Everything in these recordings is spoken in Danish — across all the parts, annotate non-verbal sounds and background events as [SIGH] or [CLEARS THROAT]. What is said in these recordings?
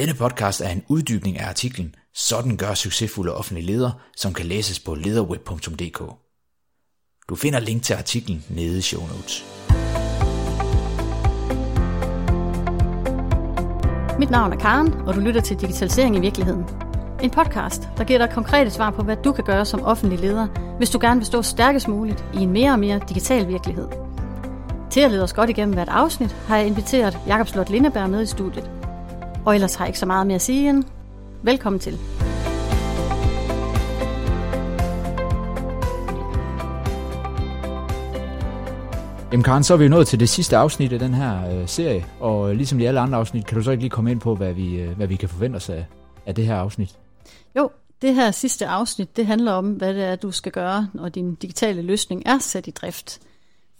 Denne podcast er en uddybning af artiklen Sådan gør succesfulde offentlige ledere, som kan læses på lederweb.dk. Du finder link til artiklen nede i show notes. Mit navn er Karen, og du lytter til Digitalisering i virkeligheden. En podcast, der giver dig konkrete svar på, hvad du kan gøre som offentlig leder, hvis du gerne vil stå stærkest muligt i en mere og mere digital virkelighed. Til at lede os godt igennem hvert afsnit, har jeg inviteret Jakob Slot Lindeberg med i studiet. Og ellers har jeg ikke så meget mere at sige end velkommen til. Jamen Karen, så er vi nået til det sidste afsnit af den her øh, serie, og ligesom i alle andre afsnit, kan du så ikke lige komme ind på, hvad vi, øh, hvad vi kan forvente os af, af det her afsnit? Jo, det her sidste afsnit, det handler om, hvad det er, du skal gøre, når din digitale løsning er sat i drift.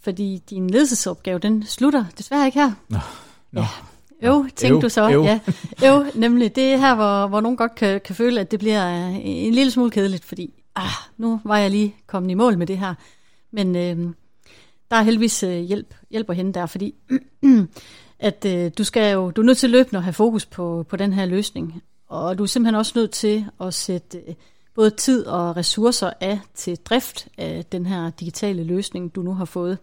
Fordi din ledelsesopgave, den slutter desværre ikke her. Nå, nå. Ja. Jo, tænkte Øv, du så. øv. Ja. Jo, nemlig. Det er her, hvor, hvor nogen godt kan, kan føle, at det bliver øh, en lille smule kedeligt, fordi ah, nu var jeg lige kommet i mål med det her. Men øh, der er heldigvis øh, hjælp, hjælp at hente der, fordi [CLEARS THROAT] at øh, du skal jo, du er nødt til løbende at have fokus på, på den her løsning. Og du er simpelthen også nødt til at sætte øh, både tid og ressourcer af til drift af den her digitale løsning, du nu har fået.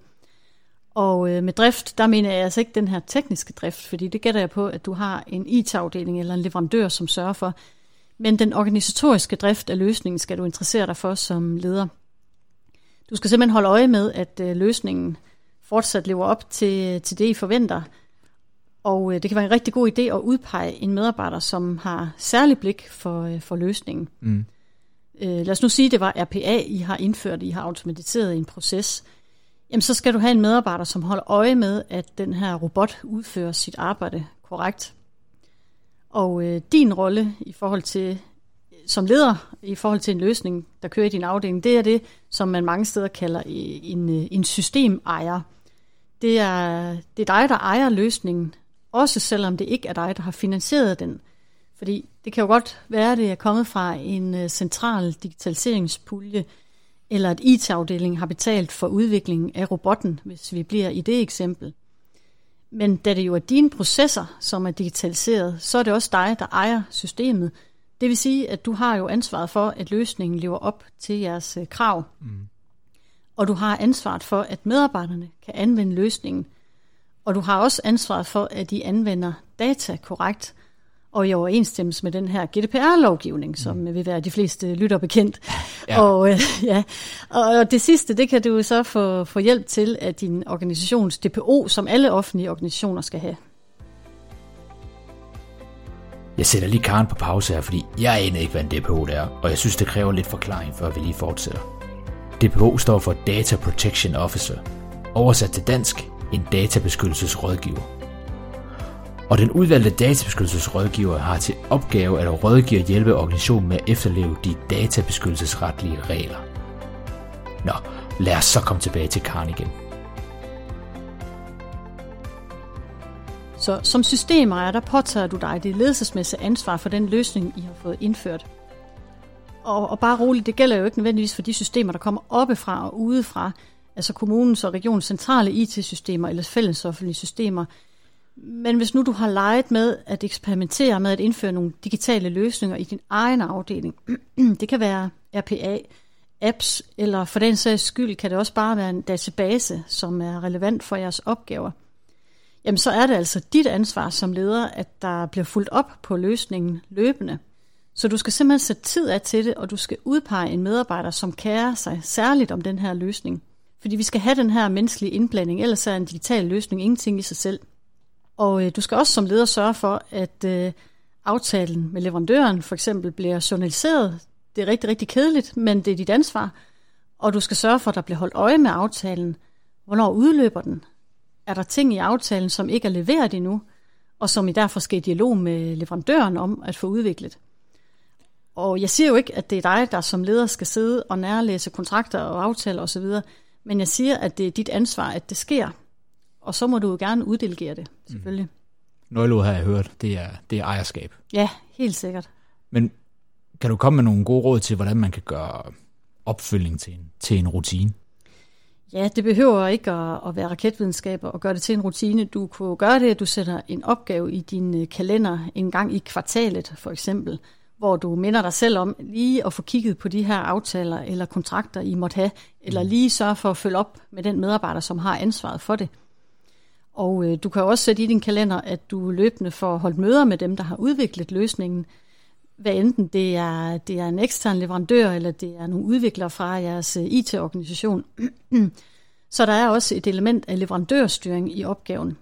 Og øh, med drift, der mener jeg altså ikke den her tekniske drift, fordi det gætter jeg på, at du har en IT-afdeling eller en leverandør, som sørger for. Men den organisatoriske drift af løsningen skal du interessere dig for som leder. Du skal simpelthen holde øje med, at øh, løsningen fortsat lever op til, til det, I forventer. Og øh, det kan være en rigtig god idé at udpege en medarbejder, som har særlig blik for, øh, for løsningen. Mm. Øh, lad os nu sige, at det var RPA, I har indført, I har automatiseret en proces. Jamen, så skal du have en medarbejder, som holder øje med, at den her robot udfører sit arbejde korrekt. Og øh, din rolle i forhold til som leder i forhold til en løsning, der kører i din afdeling, det er det, som man mange steder kalder øh, en, øh, en systemejer. Det er, det er dig, der ejer løsningen, også selvom det ikke er dig, der har finansieret den. Fordi det kan jo godt være, at det er kommet fra en øh, central digitaliseringspulje, eller at IT-afdelingen har betalt for udviklingen af robotten, hvis vi bliver i det eksempel. Men da det jo er dine processer, som er digitaliseret, så er det også dig, der ejer systemet. Det vil sige, at du har jo ansvaret for, at løsningen lever op til jeres øh, krav. Mm. Og du har ansvaret for, at medarbejderne kan anvende løsningen. Og du har også ansvaret for, at de anvender data korrekt og i overensstemmelse med den her GDPR-lovgivning, som mm. vil være de fleste lytter bekendt. Ja. Og, øh, [LAUGHS] ja. og det sidste, det kan du så få, få hjælp til af din organisations DPO, som alle offentlige organisationer skal have. Jeg sætter lige Karen på pause her, fordi jeg aner ikke, hvad en DPO er, og jeg synes, det kræver lidt forklaring, før vi lige fortsætter. DPO står for Data Protection Officer, oversat til dansk, en databeskyttelsesrådgiver. Og den udvalgte databeskyttelsesrådgiver har til opgave at rådgive og hjælpe organisationen med at efterleve de databeskyttelsesretlige regler. Nå, lad os så komme tilbage til Karen igen. Så som systemejer, der påtager du dig det ledelsesmæssige ansvar for den løsning, I har fået indført. Og, og bare roligt, det gælder jo ikke nødvendigvis for de systemer, der kommer oppefra og udefra, altså kommunens og regionens centrale IT-systemer eller fællesoffentlige systemer. Men hvis nu du har leget med at eksperimentere med at indføre nogle digitale løsninger i din egen afdeling, [CLEARS THROAT] det kan være RPA, apps, eller for den sags skyld kan det også bare være en database, som er relevant for jeres opgaver – jamen så er det altså dit ansvar som leder, at der bliver fuldt op på løsningen løbende. Så du skal simpelthen sætte tid af til det, og du skal udpege en medarbejder, som kærer sig særligt om den her løsning. Fordi vi skal have den her menneskelige indblanding, ellers er en digital løsning ingenting i sig selv. Og øh, du skal også som leder sørge for, at øh, aftalen med leverandøren for eksempel bliver journaliseret. Det er rigtig, rigtig kedeligt, men det er dit ansvar. Og du skal sørge for, at der bliver holdt øje med aftalen. Hvornår udløber den? er der ting i aftalen, som ikke er leveret endnu, og som I derfor skal i dialog med leverandøren om at få udviklet. Og jeg siger jo ikke, at det er dig, der som leder skal sidde og nærlæse kontrakter og aftaler osv., men jeg siger, at det er dit ansvar, at det sker. Og så må du jo gerne uddelegere det, selvfølgelig. Mm. Nøgleord har jeg hørt, det er, det er ejerskab. Ja, helt sikkert. Men kan du komme med nogle gode råd til, hvordan man kan gøre opfølging til en, til en rutine? Ja, det behøver ikke at, at være raketvidenskab og gøre det til en rutine. Du kunne gøre det, at du sætter en opgave i din øh, kalender en gang i kvartalet, for eksempel, hvor du minder dig selv om lige at få kigget på de her aftaler eller kontrakter, I måtte have, eller mm. lige sørge for at følge op med den medarbejder, som har ansvaret for det. Og øh, du kan også sætte i din kalender, at du løbende får holdt møder med dem, der har udviklet løsningen, hvad enten det er, det er en ekstern leverandør, eller det er nogle udviklere fra jeres øh, IT-organisation. [CLEARS THROAT] Så der er også et element af leverandørstyring i opgaven.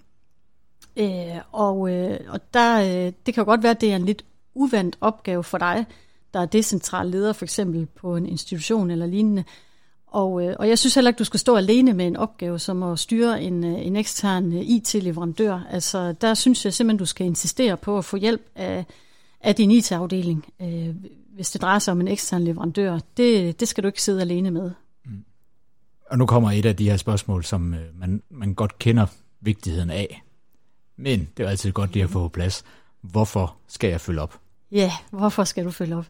Øh, og øh, og der, øh, det kan jo godt være, at det er en lidt uvandt opgave for dig, der er decentral leder for eksempel på en institution eller lignende. Og, øh, og jeg synes heller ikke, du skal stå alene med en opgave som at styre en, øh, en ekstern øh, IT-leverandør. Altså der synes jeg simpelthen, du skal insistere på at få hjælp af af din IT-afdeling, øh, hvis det drejer sig om en ekstern leverandør. Det, det skal du ikke sidde alene med. Mm. Og nu kommer et af de her spørgsmål, som øh, man, man godt kender vigtigheden af. Men det er altid godt lige at få på plads. Hvorfor skal jeg følge op? Ja, hvorfor skal du følge op?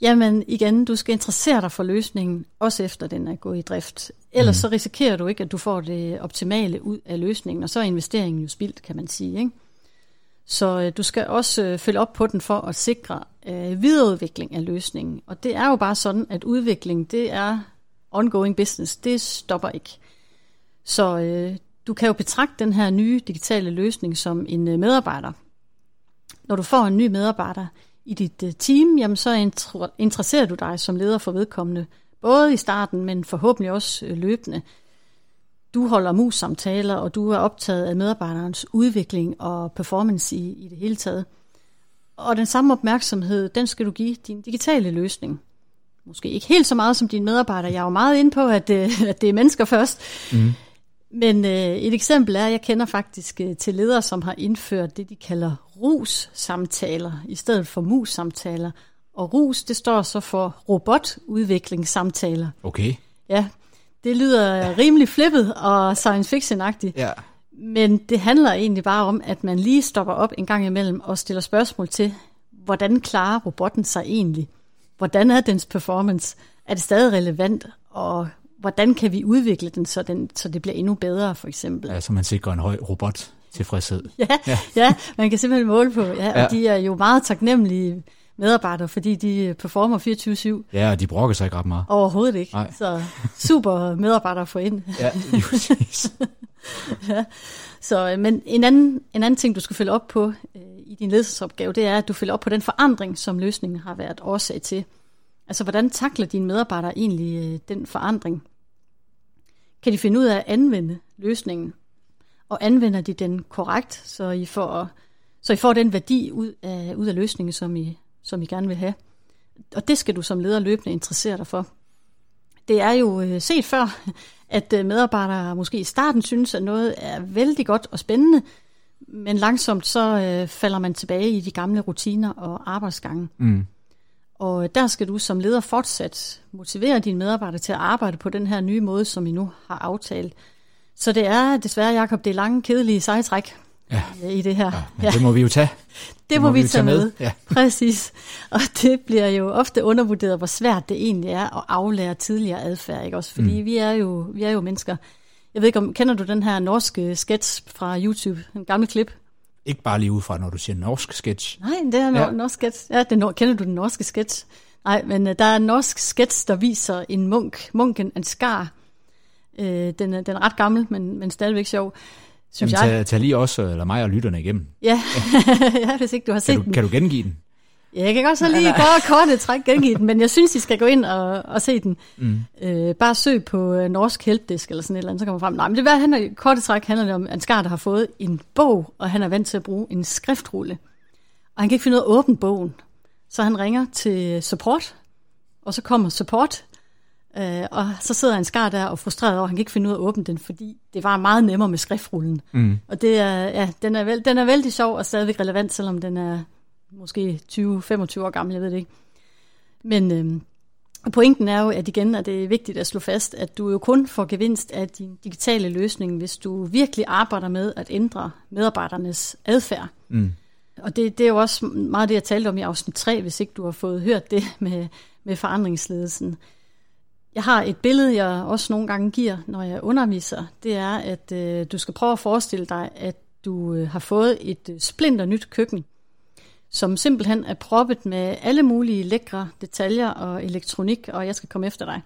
Jamen igen, du skal interessere dig for løsningen, også efter den er gået i drift. Ellers mm. så risikerer du ikke, at du får det optimale ud af løsningen, og så er investeringen jo spildt, kan man sige. Ikke? Så øh, du skal også øh, følge op på den for at sikre øh, videreudvikling af løsningen. Og det er jo bare sådan, at udvikling, det er ongoing business. Det stopper ikke. Så øh, du kan jo betragte den her nye digitale løsning som en øh, medarbejder. Når du får en ny medarbejder i dit øh, team, jamen så interesserer du dig som leder for vedkommende, både i starten, men forhåbentlig også øh, løbende du holder mus-samtaler, og du er optaget af medarbejderens udvikling og performance i, i det hele taget. Og den samme opmærksomhed, den skal du give din digitale løsning. Måske ikke helt så meget som dine medarbejdere. Jeg er jo meget inde på, at, øh, [LAUGHS] at det er mennesker først. Mm. Men øh, et eksempel er, at jeg kender faktisk øh, til ledere, som har indført det, de kalder RUS-samtaler, i stedet for mus-samtaler. Og RUS, det står så for robotudviklingssamtaler. Okay. Ja, det lyder rimelig flippet og science fiction-agtigt. Ja. Men det handler egentlig bare om, at man lige stopper op en gang imellem og stiller spørgsmål til, hvordan klarer robotten sig egentlig? Hvordan er dens performance? Er det stadig relevant? Og hvordan kan vi udvikle den, så, den, så det bliver endnu bedre, for eksempel? Ja, så man sikrer en høj robot tilfredshed. Ja, ja. [LAUGHS] ja, man kan simpelthen måle på. Ja, og ja. de er jo meget taknemmelige medarbejdere, fordi de performer 24-7. Ja, og de brokker sig ikke ret meget. Overhovedet ikke. Nej. Så super medarbejdere at få ind. Ja, præcis. [LAUGHS] ja. Så, øh, men en anden, en anden ting, du skal følge op på øh, i din ledelsesopgave, det er, at du følger op på den forandring, som løsningen har været årsag til. Altså, hvordan takler dine medarbejdere egentlig øh, den forandring? Kan de finde ud af at anvende løsningen? Og anvender de den korrekt, så I får, så I får den værdi ud af, ud af løsningen, som I, som I gerne vil have. Og det skal du som leder løbende interessere dig for. Det er jo øh, set før, at øh, medarbejdere måske i starten synes, at noget er vældig godt og spændende, men langsomt så øh, falder man tilbage i de gamle rutiner og arbejdsgange. Mm. Og der skal du som leder fortsat motivere dine medarbejdere til at arbejde på den her nye måde, som I nu har aftalt. Så det er desværre, Jakob, det lange, kedelige sejtræk, ja. i det her. Ja, men ja. det må vi jo tage. Det, det må, må vi, vi tage med. med. Ja. [LAUGHS] Præcis. Og det bliver jo ofte undervurderet, hvor svært det egentlig er at aflære tidligere adfærd. Ikke? Også fordi mm. vi, er jo, vi er jo mennesker. Jeg ved ikke, om kender du den her norske sketch fra YouTube? En gammel klip? Ikke bare lige udefra, når du siger norsk sketch. Nej, det er ja. norsk sketch. Ja, det, kender du den norske sketch? Nej, men uh, der er en norsk sketch, der viser en munk, munken Ansgar. Uh, den, den er ret gammel, men, men stadigvæk sjov synes Jamen, jeg. Tag, tag lige også, eller mig og lytterne igennem. Ja, [LAUGHS] ja hvis ikke du har set kan du, den. Kan du gengive den? Ja, jeg kan godt så lige gøre kortet træk gengive den, men jeg synes, I skal gå ind og, og se den. Mm. Øh, bare søg på uh, Norsk Helpdesk eller sådan et eller andet, så kommer frem. Nej, men det er, han kortet træk handler det om Ansgar, der har fået en bog, og han er vant til at bruge en skriftrulle. Og han kan ikke finde ud af at åbne bogen. Så han ringer til support, og så kommer support Øh, og så sidder en skar der og frustreret over, at han kan ikke finde ud af at åbne den, fordi det var meget nemmere med skriftrullen. Mm. Og det er, ja, den, er vel, den er vældig sjov og stadigvæk relevant, selvom den er måske 20-25 år gammel, jeg ved det ikke. Men øh, pointen er jo, at igen er det vigtigt at slå fast, at du jo kun får gevinst af din digitale løsning, hvis du virkelig arbejder med at ændre medarbejdernes adfærd. Mm. Og det, det er jo også meget det, jeg talte om i afsnit 3, hvis ikke du har fået hørt det med, med forandringsledelsen Jeg har et billede, jeg også nogle gange giver, når jeg underviser. Det er, at øh, du skal prøve at forestille dig, at du øh, har fået et øh, splinter nyt køkken, som simpelthen er proppet med alle mulige lækre detaljer og elektronik, og jeg skal komme efter dig.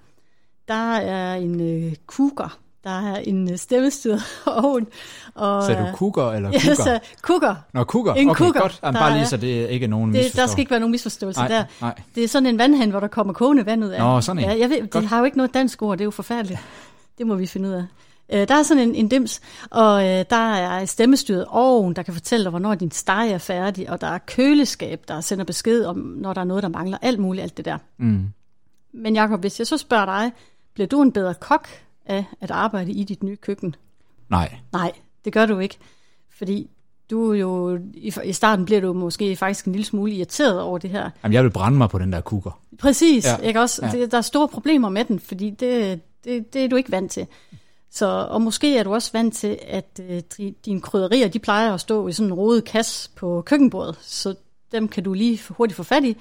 Der er en øh, kuger, der er en øh, stemmestyret [LAUGHS] ovn. Og, så du kuger eller kuger? [LAUGHS] Ja, så kuger. Nå, kuger. En okay, kuger, godt. Jamen, bare lige så det er ikke nogen det, Der skal ikke være nogen misforståelse nej, der. Nej. Det er sådan en vandhand, hvor der kommer kogende vand ud af. Nå, sådan en. Ja, jeg ved, det har jo ikke noget dansk ord, det er jo forfærdeligt. [LAUGHS] Det må vi finde ud af. Øh, der er sådan en, en dims, og øh, der er stemmestyret ovn, der kan fortælle dig, hvornår din steg er færdig, og der er køleskab, der sender besked om, når der er noget, der mangler. Alt muligt, alt det der. Mm. Men Jacob, hvis jeg så spørger dig, bliver du en bedre kok af at arbejde i dit nye køkken? Nej. Nej, det gør du ikke. Fordi du jo, i, i starten bliver du måske faktisk en lille smule irriteret over det her. Jamen, jeg vil brænde mig på den der kukker. Præcis, ja. ikke også? Ja. Der er store problemer med den, fordi det, det, det er du ikke vant til. Så, og måske er du også vant til, at øh, dine krydderier, de plejer at stå i sådan en rodet kasse på køkkenbordet, så dem kan du lige hurtigt få fat i.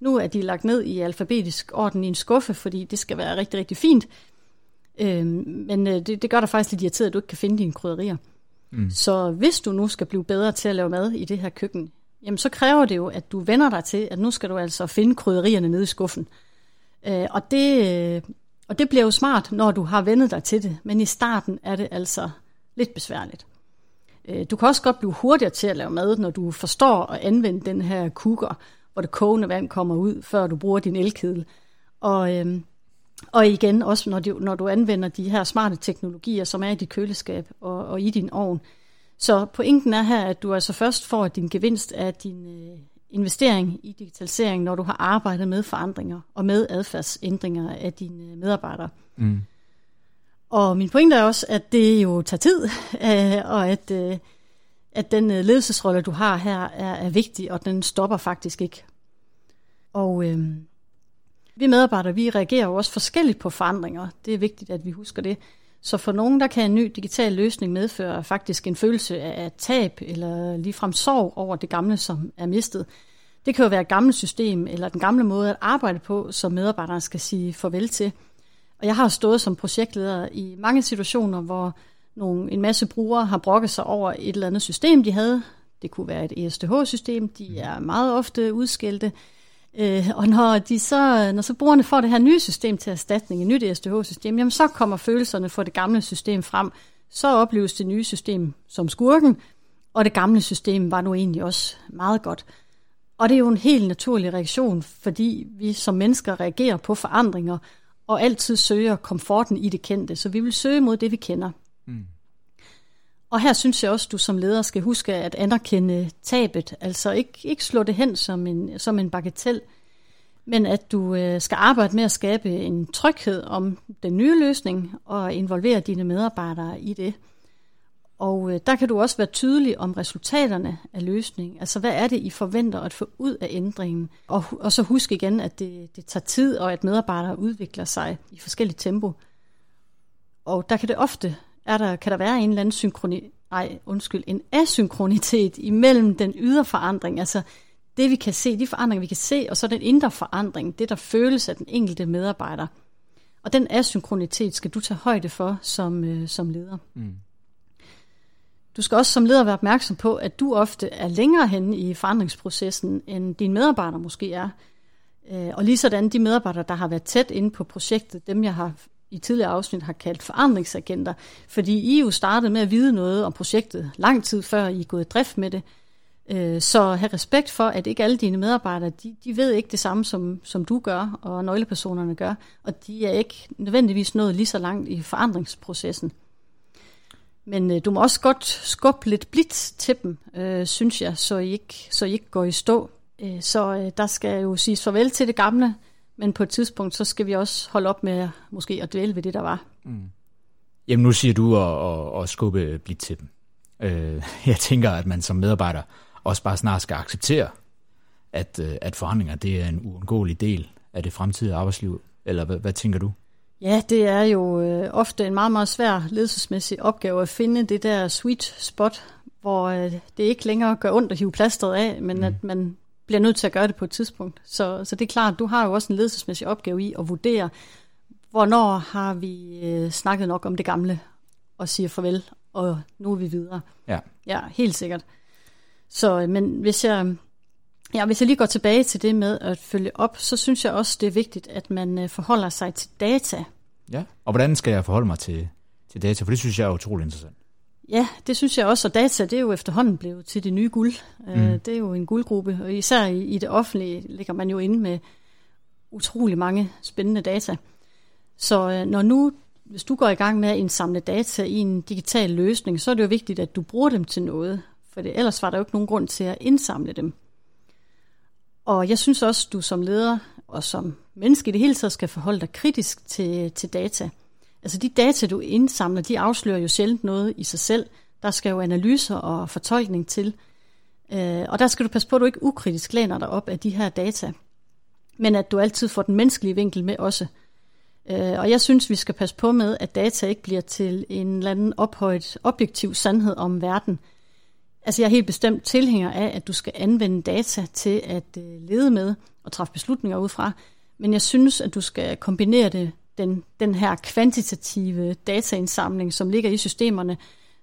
Nu er de lagt ned i alfabetisk orden i en skuffe, fordi det skal være rigtig, rigtig fint. Øh, men øh, det, det gør dig faktisk lidt irriteret, at du ikke kan finde dine krydderier. Mm. Så hvis du nu skal blive bedre til at lave mad i det her køkken, jamen så kræver det jo, at du vender dig til, at nu skal du altså finde krydderierne nede i skuffen. Øh, og, det, og det bliver jo smart, når du har vendet dig til det, men i starten er det altså lidt besværligt. Øh, du kan også godt blive hurtigere til at lave mad, når du forstår at anvende den her kuger, hvor det kogende vand kommer ud, før du bruger din elkedel. Og, øhm, og igen også, når du, når du anvender de her smarte teknologier, som er i dit køleskab og, og i din ovn. Så pointen er her, at du altså først får din gevinst af din øh, investering i digitalisering, når du har arbejdet med forandringer og med adfærdsændringer af dine øh, medarbejdere. Mm. Og min pointe er også, at det jo tager tid, [LAUGHS] øh, og at, øh, at den øh, ledelsesrolle, du har her, er, er vigtig, og den stopper faktisk ikke. Og øh, vi medarbejdere, vi reagerer jo også forskelligt på forandringer. Det er vigtigt, at vi husker det. Så for nogen, der kan en ny digital løsning medføre faktisk en følelse af tab eller ligefrem sorg over det gamle, som er mistet. Det kan jo være et gammelt system eller den gamle måde at arbejde på, som medarbejderne skal sige farvel til. Og jeg har stået som projektleder i mange situationer, hvor nogle, en masse brugere har brokket sig over et eller andet system, de havde. Det kunne være et ESTH-system, de er meget ofte udskilte. Øh, og når, de så, når så brugerne får det her nye system til erstatning, et nyt SDH-system, jamen så kommer følelserne for det gamle system frem. Så opleves det nye system som skurken, og det gamle system var nu egentlig også meget godt. Og det er jo en helt naturlig reaktion, fordi vi som mennesker reagerer på forandringer, og altid søger komforten i det kendte. Så vi vil søge mod det, vi kender. Og her synes jeg også, du som leder skal huske at anerkende tabet, altså ikke, ikke slå det hen som en, som en bagatell, men at du øh, skal arbejde med at skabe en tryghed om den nye løsning og involvere dine medarbejdere i det. Og øh, der kan du også være tydelig om resultaterne af løsningen. Altså hvad er det, I forventer at få ud af ændringen? Og, og så husk igen, at det, det tager tid, og at medarbejdere udvikler sig i forskellige tempo. Og der kan det ofte er der, kan der være en eller anden synkroni, nej, undskyld, en asynkronitet imellem den ydre forandring, altså det vi kan se, de forandringer vi kan se, og så den indre forandring, det der føles af den enkelte medarbejder. Og den asynkronitet skal du tage højde for som, øh, som leder. Mm. Du skal også som leder være opmærksom på, at du ofte er længere henne i forandringsprocessen, end dine medarbejdere måske er. Øh, og lige sådan de medarbejdere, der har været tæt inde på projektet, dem jeg har i tidligere afsnit har kaldt forandringsagenter, fordi I jo startede med at vide noget om projektet lang tid før I er gået i drift med det. Øh, så have respekt for, at ikke alle dine medarbejdere, de, de ved ikke det samme, som, som du gør, og nøglepersonerne gør, og de er ikke nødvendigvis nået lige så langt i forandringsprocessen. Men øh, du må også godt skubbe lidt blidt til dem, øh, synes jeg, så I, ikke, så I ikke går i stå. Øh, så øh, der skal jo siges farvel til det gamle, men på et tidspunkt, så skal vi også holde op med måske at dvæle ved det, der var. Mm. Jamen nu siger du at, at, at skubbe blidt til dem. Øh, [LAUGHS] jeg tænker, at man som medarbejder også bare snart skal acceptere, at, øh, at forandringer det er en uundgåelig del af det fremtidige arbejdsliv. Eller hvad, hvad tænker du? Ja, det er jo øh, ofte en meget, meget svær ledelsesmæssig opgave at finde det der sweet spot, hvor øh, det ikke længere gør ondt at hive plasteret af, men mm. at man bliver nødt til at gøre det på et tidspunkt. Så, så det er klart, du har jo også en ledelsesmæssig opgave i at vurdere, hvornår har vi øh, snakket nok om det gamle og siger farvel, og nu er vi videre. Ja. Ja, helt sikkert. Så, øh, men hvis jeg, ja, hvis jeg lige går tilbage til det med at følge op, så synes jeg også, det er vigtigt, at man øh, forholder sig til data. Ja, og hvordan skal jeg forholde mig til, til data? For det synes jeg er utrolig interessant. Ja, det synes jeg også, og data det er jo efterhånden blevet til det nye guld. Mm. Det er jo en guldgruppe, og især i, i det offentlige ligger man jo inde med utrolig mange spændende data. Så øh, når nu, hvis du går i gang med at indsamle data i en digital løsning, så er det jo vigtigt, at du bruger dem til noget, for det, ellers var der jo ikke nogen grund til at indsamle dem. Og jeg synes også, du som leder og som menneske i det hele taget skal forholde dig kritisk til, til data. Altså de data, du indsamler, de afslører jo sjældent noget i sig selv. Der skal jo analyser og fortolkning til. Øh, og der skal du passe på, at du ikke ukritisk læner dig op af de her data. Men at du altid får den menneskelige vinkel med også. Øh, og jeg synes, vi skal passe på med, at data ikke bliver til en eller anden ophøjet objektiv sandhed om verden. Altså jeg er helt bestemt tilhænger af, at du skal anvende data til at øh, lede med og træffe beslutninger ud fra. Men jeg synes, at du skal kombinere det den, den her kvantitative dataindsamling, som ligger i systemerne,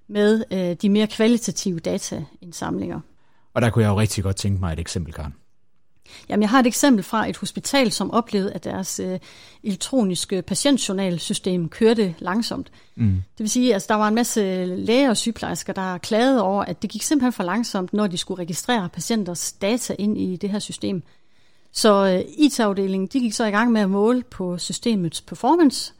med øh, de mere kvalitative dataindsamlinger. Og der kunne jeg jo rigtig godt tænke mig et eksempel, Karen. Jamen, jeg har et eksempel fra et hospital, som oplevede, at deres øh, elektroniske patientjournalsystem kørte langsomt. Mm. Det vil sige, at altså, der var en masse læger og sygeplejersker, der klagede over, at det gik simpelthen for langsomt, når de skulle registrere patienters data ind i det her system. Så øh, IT-afdelingen de gik så i gang med at måle på systemets performance,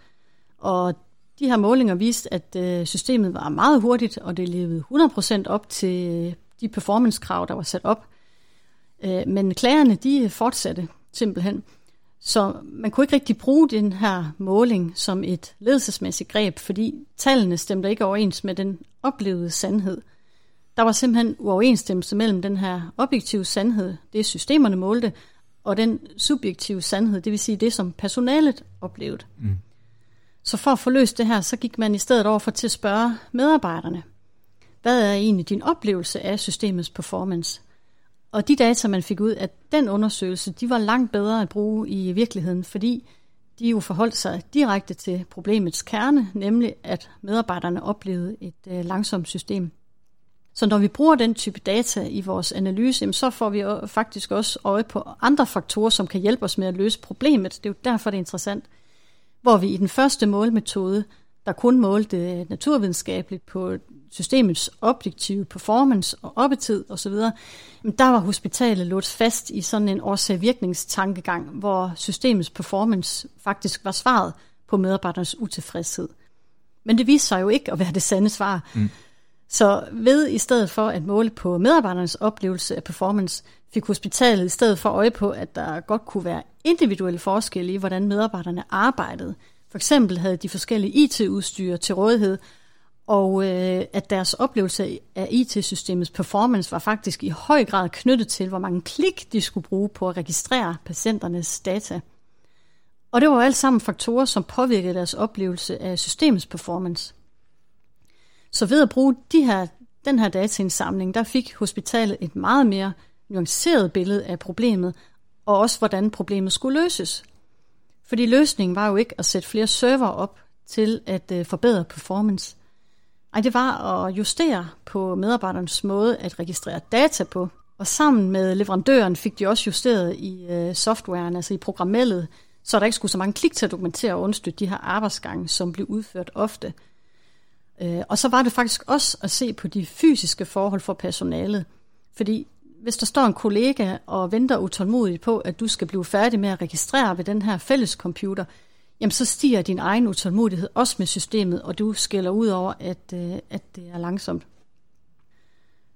og de her målinger viste, at øh, systemet var meget hurtigt, og det levede 100% op til øh, de performance-krav, der var sat op. Øh, men klagerne, de fortsatte simpelthen. Så man kunne ikke rigtig bruge den her måling som et ledelsesmæssigt greb, fordi tallene stemte ikke overens med den oplevede sandhed. Der var simpelthen uoverensstemmelse mellem den her objektive sandhed, det systemerne målte, og den subjektive sandhed, det vil sige det, som personalet oplevede. Mm. Så for at få løst det her, så gik man i stedet over for til at spørge medarbejderne, hvad er egentlig din oplevelse af systemets performance? Og de data, man fik ud af den undersøgelse, de var langt bedre at bruge i virkeligheden, fordi de jo forholdt sig direkte til problemets kerne, nemlig at medarbejderne oplevede et øh, langsomt system. Så når vi bruger den type data i vores analyse, så får vi faktisk også øje på andre faktorer, som kan hjælpe os med at løse problemet. Det er jo derfor, det er interessant. Hvor vi i den første målmetode, der kun målte naturvidenskabeligt på systemets objektive performance og oppetid osv., der var hospitalet låst fast i sådan en årsag-virkningstankegang, hvor systemets performance faktisk var svaret på medarbejdernes utilfredshed. Men det viste sig jo ikke at være det sande svar. Mm. Så ved i stedet for at måle på medarbejdernes oplevelse af performance, fik hospitalet i stedet for øje på, at der godt kunne være individuelle forskelle i, hvordan medarbejderne arbejdede. For eksempel havde de forskellige IT-udstyr til rådighed, og øh, at deres oplevelse af IT-systemets performance var faktisk i høj grad knyttet til, hvor mange klik de skulle bruge på at registrere patienternes data. Og det var alt sammen faktorer, som påvirkede deres oplevelse af systemets performance. Så ved at bruge de her, den her dataindsamling, der fik hospitalet et meget mere nuanceret billede af problemet, og også hvordan problemet skulle løses. Fordi løsningen var jo ikke at sætte flere server op til at øh, forbedre performance. Ej, det var at justere på medarbejdernes måde at registrere data på. Og sammen med leverandøren fik de også justeret i øh, softwaren, altså i programmellet, så der ikke skulle så mange klik til at dokumentere og understøtte de her arbejdsgange, som blev udført ofte. Øh, og så var det faktisk også at se på de fysiske forhold for personalet. Fordi hvis der står en kollega og venter utålmodigt på, at du skal blive færdig med at registrere ved den her fælles computer, jamen så stiger din egen utålmodighed også med systemet, og du skælder ud over, at, øh, at det er langsomt.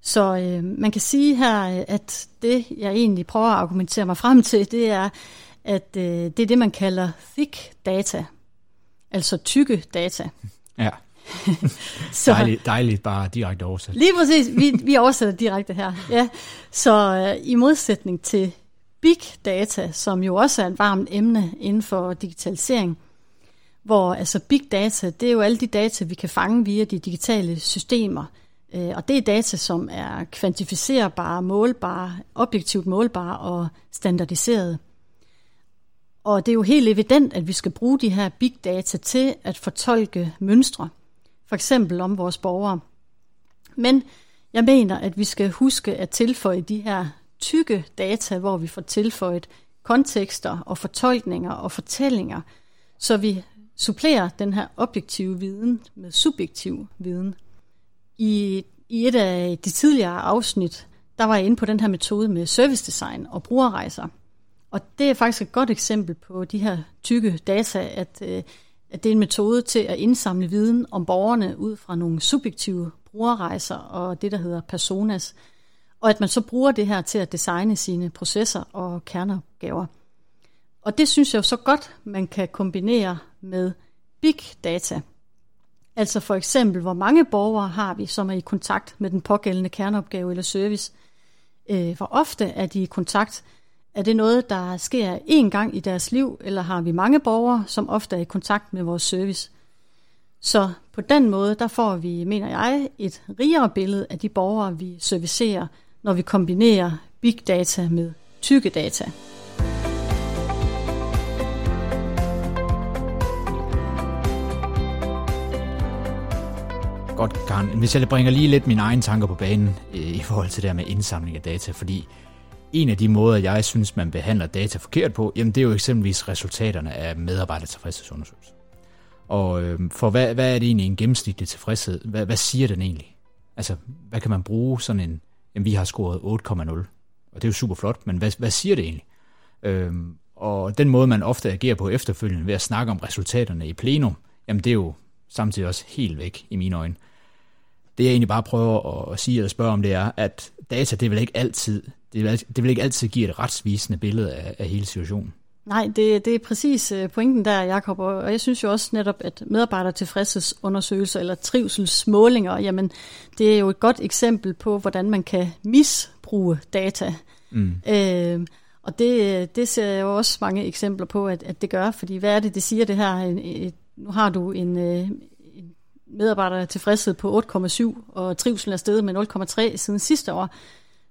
Så øh, man kan sige her, øh, at det, jeg egentlig prøver at argumentere mig frem til, det er, at øh, det er det, man kalder thick data, altså tykke data. Ja. [LAUGHS] så, dejligt, dejligt bare direkte oversat. Lige præcis, vi, vi oversætter direkte her. Ja. Så uh, i modsætning til big data, som jo også er et varmt emne inden for digitalisering, hvor altså big data, det er jo alle de data, vi kan fange via de digitale systemer. Uh, og det er data, som er kvantificerbare, målbare, objektivt målbare og standardiserede. Og det er jo helt evident, at vi skal bruge de her big data til at fortolke mønstre, for eksempel om vores borgere. Men jeg mener, at vi skal huske at tilføje de her tykke data, hvor vi får tilføjet kontekster og fortolkninger og fortællinger, så vi supplerer den her objektive viden med subjektiv viden. I, I et af de tidligere afsnit, der var jeg inde på den her metode med service design og brugerrejser. Og det er faktisk et godt eksempel på de her tykke data, at, øh, at det er en metode til at indsamle viden om borgerne ud fra nogle subjektive brugerrejser og det, der hedder personas. Og at man så bruger det her til at designe sine processer og kerneopgaver. Og det synes jeg jo så godt, man kan kombinere med big data. Altså for eksempel, hvor mange borgere har vi, som er i kontakt med den pågældende kerneopgave eller service. Øh, hvor ofte er de i kontakt? Er det noget, der sker én gang i deres liv, eller har vi mange borgere, som ofte er i kontakt med vores service? Så på den måde, der får vi, mener jeg, et rigere billede af de borgere, vi servicerer, når vi kombinerer big data med tykke data. Godt, Karen. Hvis jeg bringer lige lidt mine egne tanker på banen øh, i forhold til det her med indsamling af data, fordi en af de måder, jeg synes, man behandler data forkert på, jamen det er jo eksempelvis resultaterne af medarbejdertilfredshedsundersøgelser. Og øh, for hvad, hvad er det egentlig en gennemsnitlig tilfredshed? Hvad, hvad siger den egentlig? Altså, hvad kan man bruge sådan en, jamen vi har scoret 8,0, og det er jo super flot, men hvad, hvad siger det egentlig? Øh, og den måde, man ofte agerer på efterfølgende ved at snakke om resultaterne i plenum, jamen det er jo samtidig også helt væk i mine øjne. Det jeg egentlig bare prøver at sige eller spørge om, det er, at data, det vil ikke altid, det vil, det vil ikke altid give et retsvisende billede af, af hele situationen. Nej, det, det er præcis øh, pointen der, Jacob, og jeg synes jo også netop, at medarbejdertilfredshedsundersøgelser eller trivselsmålinger, jamen det er jo et godt eksempel på, hvordan man kan misbruge data. Mm. Øh, og det, det ser jeg jo også mange eksempler på, at, at det gør, fordi hvad er det, det siger det her? Et, nu har du en, øh, en medarbejder tilfredshed på 8,7, og trivselen er steget med 0,3 siden sidste år.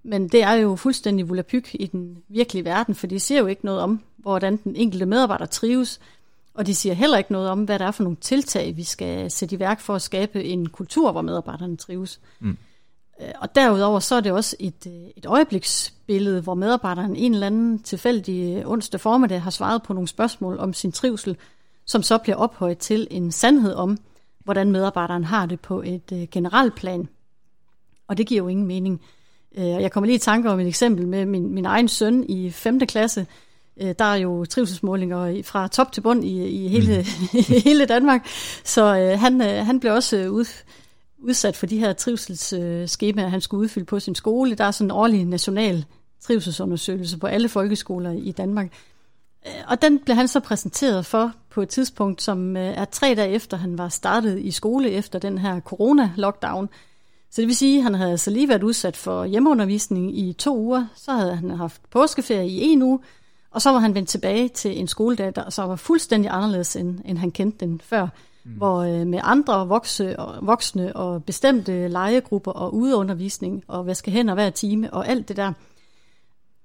Men det er jo fuldstændig volapyk i den virkelige verden, for de siger jo ikke noget om, hvordan den enkelte medarbejder trives, og de siger heller ikke noget om, hvad der er for nogle tiltag, vi skal sætte i værk for at skabe en kultur, hvor medarbejderne trives. Mm. Øh, og derudover så er det også et, øh, et øjebliksbillede, hvor medarbejderen en eller anden tilfældig onsdag formiddag har svaret på nogle spørgsmål om sin trivsel, som så bliver ophøjet til en sandhed om, hvordan medarbejderen har det på et øh, generelt plan. Og det giver jo ingen mening. Øh, jeg kommer lige i tanke om et eksempel med min, min egen søn i 5. klasse. Øh, der er jo trivselsmålinger fra top til bund i, i, hele, mm. [LAUGHS] hele Danmark. Så øh, han, øh, han blev også ud, udsat for de her trivselsskemaer, han skulle udfylde på sin skole. Der er sådan en årlig national trivselsundersøgelse på alle folkeskoler i Danmark. Øh, og den blev han så præsenteret for på et tidspunkt, som øh, er tre dage efter, han var startet i skole efter den her corona-lockdown. Så det vil sige, at han havde altså lige været udsat for hjemmeundervisning i to uger, så havde han haft påskeferie i en uge, og så var han vendt tilbage til en skoledag, der så var fuldstændig anderledes, end, end han kendte den før. Mm. Hvor øh, med andre vokse, og, voksne og bestemte legegrupper og udeundervisning og vaske hænder hver time og alt det der,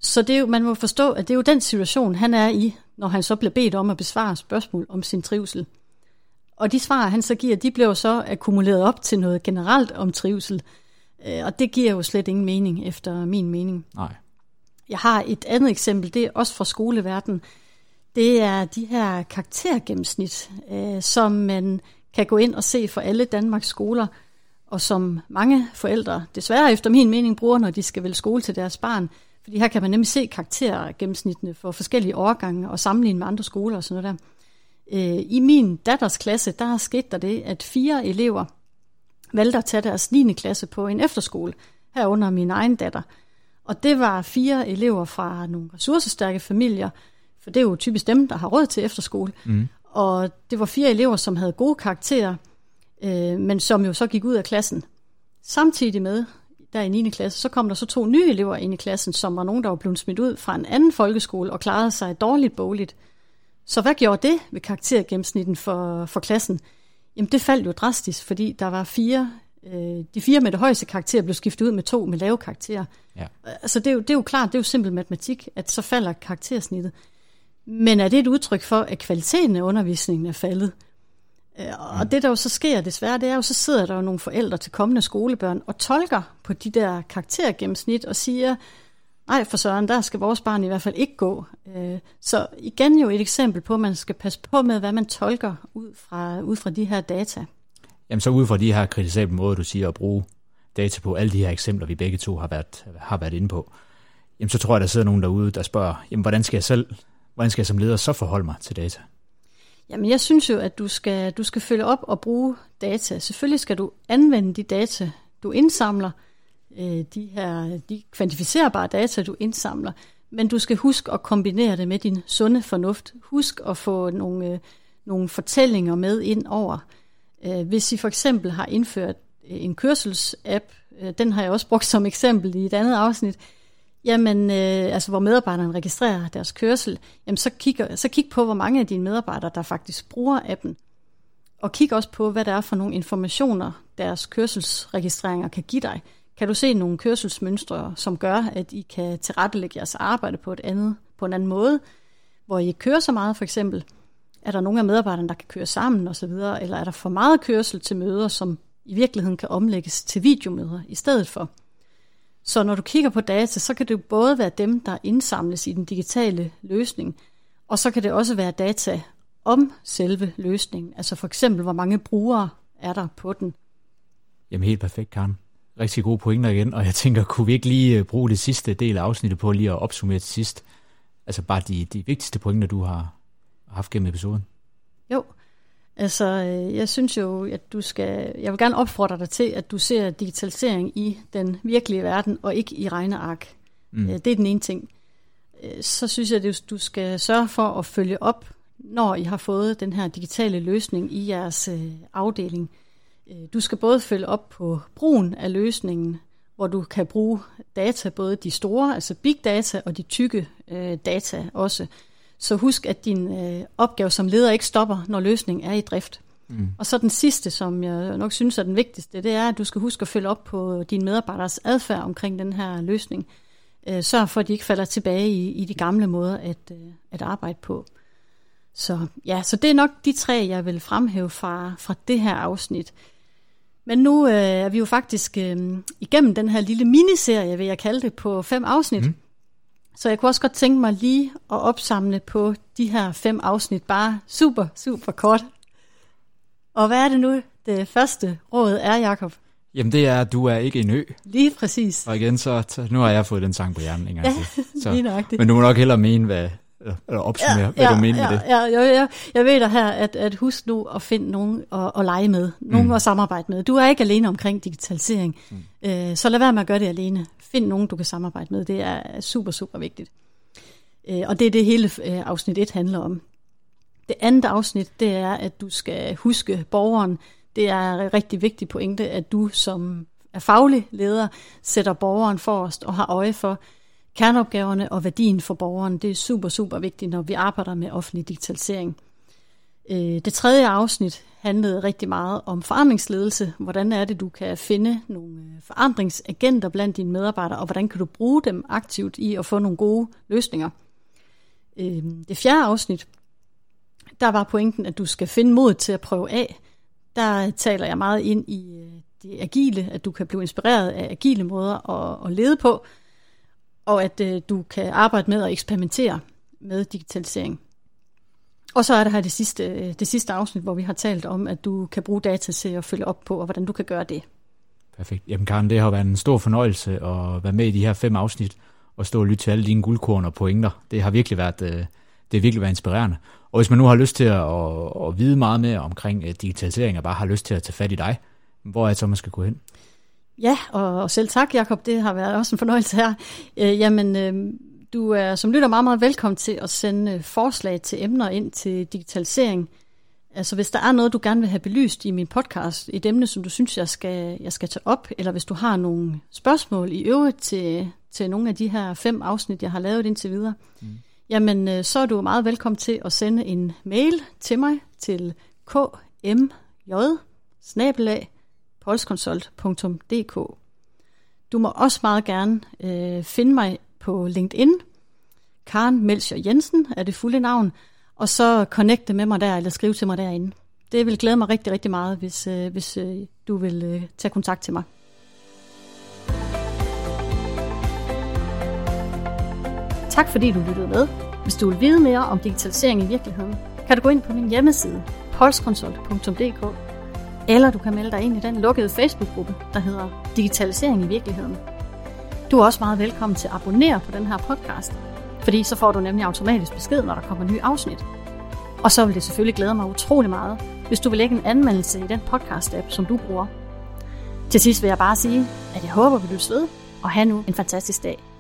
så det er jo, man må forstå, at det er jo den situation, han er i, når han så bliver bedt om at besvare spørgsmål om sin trivsel. Og de svar, han så giver, de bliver så akkumuleret op til noget generelt om trivsel. Øh, og det giver jo slet ingen mening, efter min mening. Nej. Jeg har et andet eksempel, det er også fra skoleverden. Det er de her karaktergennemsnit, øh, som man kan gå ind og se for alle Danmarks skoler, og som mange forældre desværre efter min mening bruger, når de skal vælge skole til deres barn. Fordi her kan man nemlig se karaktergennemsnittene for forskellige årgange og sammenligne med andre skoler og sådan noget der. Øh, I min datters klasse, der er sket der det, at fire elever valgte at tage deres 9. klasse på en efterskole, herunder min egen datter. Og det var fire elever fra nogle ressourcestærke familier, for det er jo typisk dem, der har råd til efterskole. Mm. Og det var fire elever, som havde gode karakterer, øh, men som jo så gik ud af klassen. Samtidig med, der i 9. klasse, så kom der så to nye elever ind i klassen, som var nogen, der var blevet smidt ud fra en anden folkeskole og klarede sig dårligt bogligt. Så hvad gjorde det ved karaktergennemsnitten for, for klassen? Jamen det faldt jo drastisk, fordi der var fire, øh, de fire med det højeste karakter blev skiftet ud med to med lave karakterer. Ja. Altså det er, jo, det er jo klart, det er jo simpel matematik, at så falder karaktersnittet. Men er det et udtryk for, at kvaliteten af undervisningen er faldet? Øh, og det, der jo så sker desværre, det er jo, så sidder der jo nogle forældre til kommende skolebørn og tolker på de der karaktergennemsnit og siger, nej for søren, der skal vores barn i hvert fald ikke gå. Øh, så igen jo et eksempel på, at man skal passe på med, hvad man tolker ud fra, ud fra de her data. Jamen så ud fra de her kritisable måder, du siger, at bruge data på, alle de her eksempler, vi begge to har været, har været inde på, jamen så tror jeg, der sidder nogen derude, der spørger, jamen hvordan skal jeg selv, hvordan skal jeg som leder så forholde mig til data? Jamen jeg synes jo, at du skal, du skal følge op og bruge data. Selvfølgelig skal du anvende de data, du indsamler, øh, de her de kvantificerbare data, du indsamler, men du skal huske at kombinere det med din sunde fornuft. Husk at få nogle, øh, nogle fortællinger med ind over. Øh, hvis I for eksempel har indført øh, en kørselsapp, øh, den har jeg også brugt som eksempel i et andet afsnit, Jamen, øh, altså hvor medarbejderne registrerer deres kørsel, jamen så, kigger, så kig på, hvor mange af dine medarbejdere, der faktisk bruger appen. Og kig også på, hvad der er for nogle informationer, deres kørselsregistreringer kan give dig. Kan du se nogle kørselsmønstre, som gør, at I kan tilrettelægge jeres arbejde på, et andet, på en anden måde, hvor I ikke kører så meget for eksempel? Er der nogle af medarbejderne, der kan køre sammen osv., eller er der for meget kørsel til møder, som i virkeligheden kan omlægges til videomøder i stedet for? Så når du kigger på data, så kan det både være dem, der indsamles i den digitale løsning, og så kan det også være data om selve løsningen. Altså for eksempel, hvor mange brugere er der på den. Jamen helt perfekt, Karen. Rigtig gode pointer igen, og jeg tænker, kunne vi ikke lige øh, bruge det sidste del af afsnittet på lige at opsummere til sidst? Altså bare de, de vigtigste pointer, du har haft gennem episoden. Altså, øh, jeg synes jo, at du skal... Jeg vil gerne opfordre dig til, at du ser digitalisering i den virkelige verden, og ikke i regneark. Mm. Øh, det er den ene ting. Øh, så synes jeg, at du skal sørge for at følge op, når I har fået den her digitale løsning i jeres afdeling. Du skal både følge op på brugen af løsningen, hvor du kan bruge data, både de store, altså big data, og de tykke data også. Så husk, at din øh, opgave som leder ikke stopper, når løsningen er i drift. Mm. Og så den sidste, som jeg nok synes er den vigtigste, det er, at du skal huske at følge op på dine medarbejderes adfærd omkring den her løsning. Øh, sørg for, at de ikke falder tilbage i, i de gamle måder at, øh, at arbejde på. Så ja, så det er nok de tre, jeg vil fremhæve fra, fra det her afsnit. Men nu øh, er vi jo faktisk øh, igennem den her lille miniserie, vil jeg kalde det, på fem afsnit. Mm. Så jeg kunne også godt tænke mig lige at opsamle på de her fem afsnit, bare super, super kort. Og hvad er det nu, det første råd er, Jakob? Jamen det er, at du er ikke en ø. Lige præcis. Og igen, så nu har jeg fået den sang på hjernen ja. [LAUGHS] Så, lige nøjagtigt. Men du må nok hellere mene, hvad, eller opsummere, ja, hvad ja, du mener ja, med det. Ja, ja, ja, jeg ved dig her, at, at husk nu at finde nogen at, at lege med, nogen mm. at samarbejde med. Du er ikke alene omkring digitalisering, mm. øh, så lad være med at gøre det alene. Find nogen, du kan samarbejde med. Det er super, super vigtigt. Øh, og det er det hele øh, afsnit 1 handler om. Det andet afsnit, det er, at du skal huske borgeren. Det er en rigtig vigtig pointe, at du som er faglig leder sætter borgeren forrest og har øje for, kerneopgaverne og værdien for borgeren. Det er super, super vigtigt, når vi arbejder med offentlig digitalisering. Øh, det tredje afsnit handlede rigtig meget om forandringsledelse. Hvordan er det, du kan finde nogle øh, forandringsagenter blandt dine medarbejdere, og hvordan kan du bruge dem aktivt i at få nogle gode løsninger. Øh, det fjerde afsnit, der var pointen, at du skal finde mod til at prøve af. Der taler jeg meget ind i det agile, at du kan blive inspireret af agile måder at, at lede på, og at øh, du kan arbejde med at eksperimentere med digitalisering. Og så er der her det sidste, øh, det sidste afsnit, hvor vi har talt om, at du kan bruge data til at følge op på, og hvordan du kan gøre det. Perfekt. Jamen Karen, det har været en stor fornøjelse at være med i de her fem afsnit, og stå og lytte til alle dine guldkorn og pointer. Det har virkelig været, øh, det har virkelig været inspirerende. Og hvis man nu har lyst til at, at, at vide meget mere omkring øh, digitalisering, og bare har lyst til at tage fat i dig, hvor er det så, man skal gå hen? Ja, og, og selv tak, Jakob. Det har været også en fornøjelse her. Øh, jamen, øh, du er som lytter meget, meget velkommen til at sende øh, forslag til emner ind til digitalisering. Altså hvis der er noget, du gerne vil have belyst i min podcast, et emne, som du synes, jeg skal, jeg skal tage op, eller hvis du har nogle spørgsmål i øvrigt til, til nogle af de her fem afsnit, jeg har lavet indtil videre, mm. jamen øh, så er du meget velkommen til at sende en mail til mig til kmj polskonsult.dk. Du må også meget gerne øh, finde mig på LinkedIn. Karen Melcher Jensen er det fulde navn, og så connecte med mig der, eller skrive til mig derinde. Det vil glæde mig rigtig, rigtig meget, hvis, øh, hvis øh, du vil øh, tage kontakt til mig. Tak fordi du lyttede med. Hvis du vil vide mere om digitalisering i virkeligheden, kan du gå ind på min hjemmeside, polskonsult.dk, eller du kan melde dig ind i den lukkede Facebook-gruppe, der hedder Digitalisering i virkeligheden. Du er også meget velkommen til at abonnere på den her podcast, fordi så får du nemlig automatisk besked, når der kommer nye afsnit. Og så vil det selvfølgelig glæde mig utrolig meget, hvis du vil lægge en anmeldelse i den podcast-app, som du bruger. Til sidst vil jeg bare sige, at jeg håber, vi lyttes ved, og have nu en fantastisk dag.